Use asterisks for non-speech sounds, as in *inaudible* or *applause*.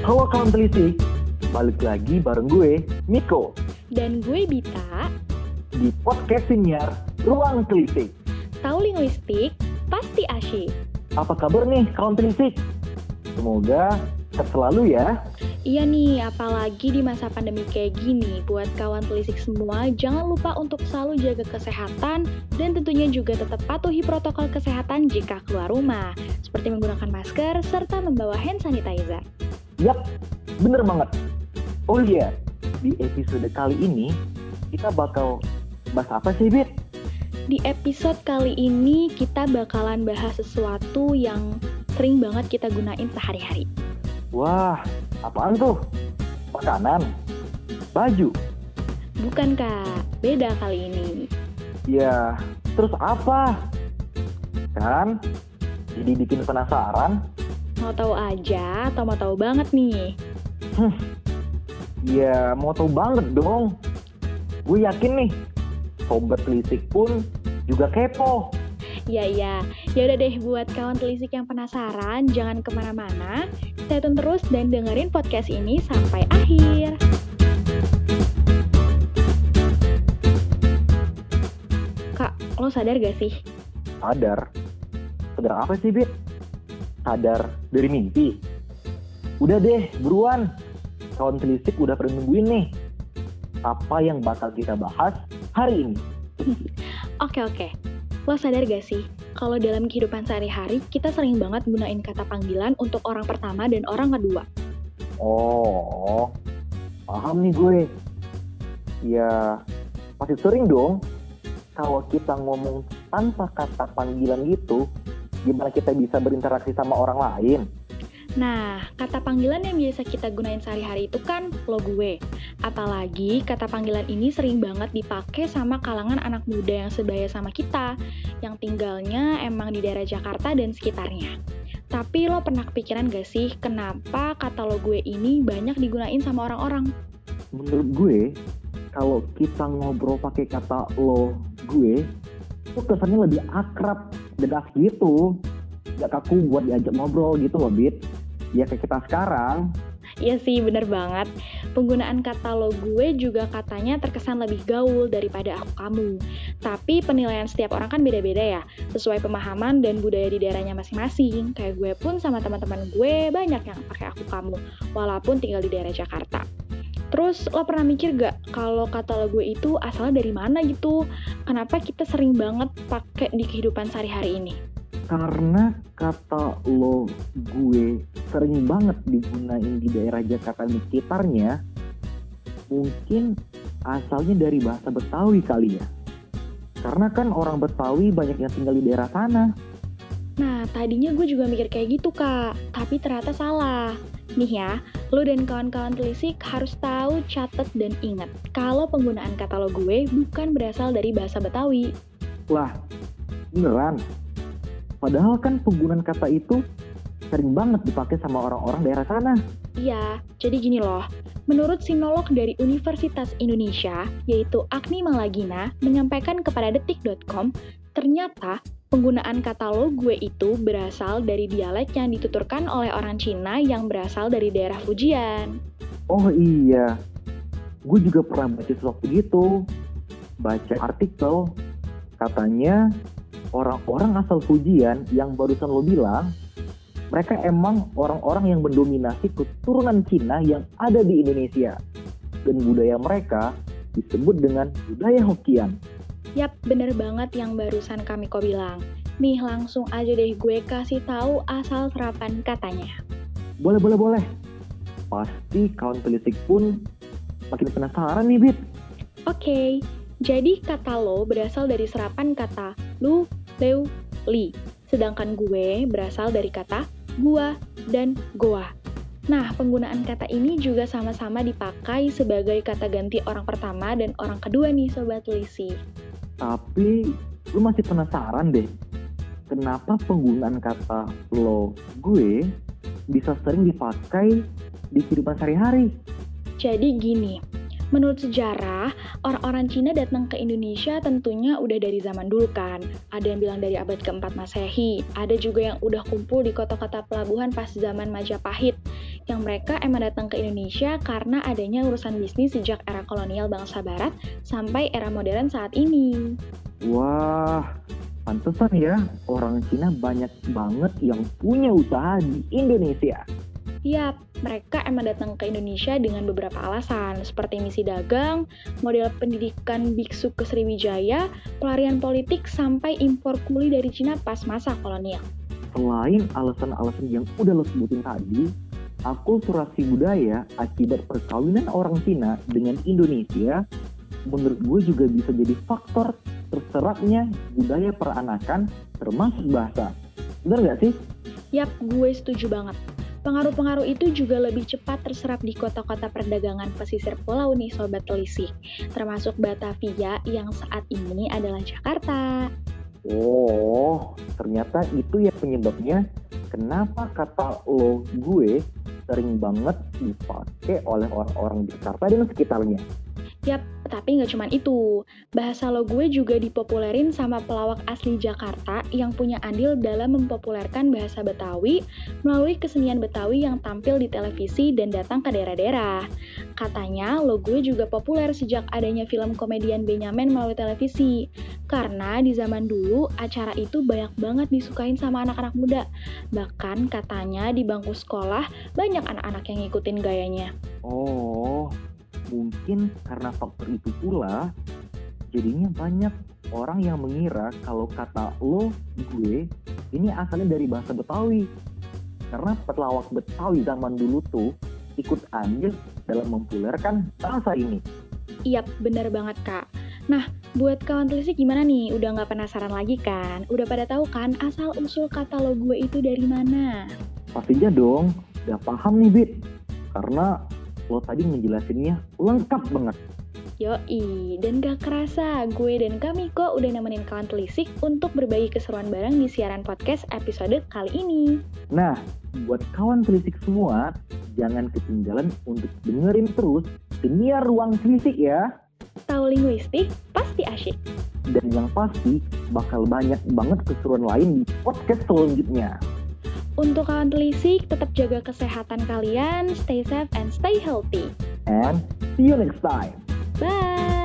Halo kawan telisik, balik lagi bareng gue, Miko, Dan gue Bita, di podcast siniar Ruang Telisik. tahu linguistik, pasti asyik. Apa kabar nih kawan telisik? Semoga sehat selalu ya. Iya nih, apalagi di masa pandemi kayak gini, buat kawan telisik semua, jangan lupa untuk selalu jaga kesehatan dan tentunya juga tetap patuhi protokol kesehatan jika keluar rumah, seperti menggunakan masker serta membawa hand sanitizer. Yap, bener banget. Oh iya, di episode kali ini kita bakal bahas apa sih, Bit? Di episode kali ini kita bakalan bahas sesuatu yang sering banget kita gunain sehari-hari. Wah, apaan tuh? Makanan? Baju? Bukan kak, beda kali ini. Ya, terus apa? Kan? Jadi bikin penasaran? Mau tahu aja atau mau tahu banget nih? Ya, mau tahu banget dong. Gue yakin nih, sobat telisik pun juga kepo. Iya iya, ya udah deh buat kawan telisik yang penasaran, jangan ke mana-mana, stay tune terus dan dengerin podcast ini sampai akhir. Kak, lo sadar gak sih? Sadar. Sadar apa sih, Bit? Sadar dari mimpi. Udah deh, buruan. Kawan telisik udah pada nungguin nih. Apa yang bakal kita bahas hari ini? *laughs* Oke oke, lo sadar gak sih kalau dalam kehidupan sehari-hari kita sering banget gunain kata panggilan untuk orang pertama dan orang kedua. Oh, paham nih gue. Ya, pasti sering dong. Kalau kita ngomong tanpa kata panggilan gitu, gimana kita bisa berinteraksi sama orang lain? Nah, kata panggilan yang biasa kita gunain sehari-hari itu kan lo gue. Apalagi kata panggilan ini sering banget dipakai sama kalangan anak muda yang sebaya sama kita, yang tinggalnya emang di daerah Jakarta dan sekitarnya. Tapi lo pernah kepikiran gak sih kenapa kata lo gue ini banyak digunain sama orang-orang? Menurut gue, kalau kita ngobrol pakai kata lo, gue, itu kesannya lebih akrab asik gitu. Gak kaku buat diajak ngobrol gitu loh, Bit. Ya kayak kita sekarang, Iya sih, bener banget. Penggunaan kata lo gue juga katanya terkesan lebih gaul daripada aku kamu. Tapi penilaian setiap orang kan beda-beda ya, sesuai pemahaman dan budaya di daerahnya masing-masing. Kayak gue pun sama teman-teman gue banyak yang pakai aku kamu, walaupun tinggal di daerah Jakarta. Terus lo pernah mikir gak kalau kata lo gue itu asalnya dari mana gitu? Kenapa kita sering banget pakai di kehidupan sehari-hari ini? karena kata lo, gue sering banget digunain di daerah Jakarta dan sekitarnya, mungkin asalnya dari bahasa Betawi kali ya. Karena kan orang Betawi banyak yang tinggal di daerah sana. Nah, tadinya gue juga mikir kayak gitu, Kak. Tapi ternyata salah. Nih ya, lo dan kawan-kawan telisik harus tahu, catat, dan ingat kalau penggunaan kata lo gue bukan berasal dari bahasa Betawi. Lah, beneran. Padahal kan penggunaan kata itu sering banget dipakai sama orang-orang daerah sana. Iya, jadi gini loh. Menurut sinolog dari Universitas Indonesia, yaitu Agni Malagina, menyampaikan kepada detik.com, ternyata penggunaan kata lo gue itu berasal dari dialek yang dituturkan oleh orang Cina yang berasal dari daerah Fujian. Oh iya, gue juga pernah baca sesuatu gitu. Baca artikel, katanya orang-orang asal Fujian yang barusan lo bilang, mereka emang orang-orang yang mendominasi keturunan Cina yang ada di Indonesia. Dan budaya mereka disebut dengan budaya Hokkien. Yap, bener banget yang barusan kami kok bilang. Nih, langsung aja deh gue kasih tahu asal serapan katanya. Boleh, boleh, boleh. Pasti kawan telisik pun makin penasaran nih, Bit. Oke, jadi kata lo berasal dari serapan kata lu, leu, li. Sedangkan gue berasal dari kata gua dan goa. Nah, penggunaan kata ini juga sama-sama dipakai sebagai kata ganti orang pertama dan orang kedua nih Sobat Lisi. Tapi lu masih penasaran deh, kenapa penggunaan kata lo, gue bisa sering dipakai di kehidupan sehari-hari? Jadi gini, Menurut sejarah, orang-orang Cina datang ke Indonesia tentunya udah dari zaman dulu kan. Ada yang bilang dari abad keempat Masehi, ada juga yang udah kumpul di kota-kota pelabuhan pas zaman Majapahit. Yang mereka emang datang ke Indonesia karena adanya urusan bisnis sejak era kolonial bangsa barat sampai era modern saat ini. Wah, pantesan ya orang Cina banyak banget yang punya usaha di Indonesia. Yap, mereka emang datang ke Indonesia dengan beberapa alasan, seperti misi dagang, model pendidikan biksu ke Sriwijaya, pelarian politik, sampai impor kuli dari Cina pas masa kolonial. Selain alasan-alasan yang udah lo sebutin tadi, akulturasi budaya akibat perkawinan orang Cina dengan Indonesia, menurut gue juga bisa jadi faktor terserapnya budaya peranakan termasuk bahasa. Bener gak sih? Yap, gue setuju banget. Pengaruh-pengaruh itu juga lebih cepat terserap di kota-kota perdagangan pesisir pulau nih Sobat Telisik, termasuk Batavia yang saat ini adalah Jakarta. Oh, ternyata itu ya penyebabnya kenapa kata lo gue sering banget dipakai oleh orang-orang Jakarta dan sekitarnya. Yap, tapi nggak cuma itu. Bahasa lo gue juga dipopulerin sama pelawak asli Jakarta yang punya andil dalam mempopulerkan bahasa Betawi melalui kesenian Betawi yang tampil di televisi dan datang ke daerah-daerah. Katanya lo gue juga populer sejak adanya film komedian Benyamin melalui televisi. Karena di zaman dulu acara itu banyak banget disukain sama anak-anak muda. Bahkan katanya di bangku sekolah banyak anak-anak yang ngikutin gayanya. Oh, mungkin karena faktor itu pula jadinya banyak orang yang mengira kalau kata lo gue ini asalnya dari bahasa Betawi karena pelawak Betawi zaman dulu tuh ikut andil dalam mempopulerkan bahasa ini. Iya, bener banget kak. Nah, buat kawan telisik gimana nih? Udah nggak penasaran lagi kan? Udah pada tahu kan asal-usul kata lo gue itu dari mana? Pastinya dong, udah paham nih Bit. Karena lo tadi ngejelasinnya lengkap banget. Yoi, dan gak kerasa gue dan kami kok udah nemenin kawan telisik untuk berbagi keseruan bareng di siaran podcast episode kali ini. Nah, buat kawan telisik semua, jangan ketinggalan untuk dengerin terus Dunia Ruang Telisik ya. Tahu linguistik, pasti asyik. Dan yang pasti, bakal banyak banget keseruan lain di podcast selanjutnya. Untuk kawan telisik, tetap jaga kesehatan kalian, stay safe and stay healthy. And see you next time. Bye!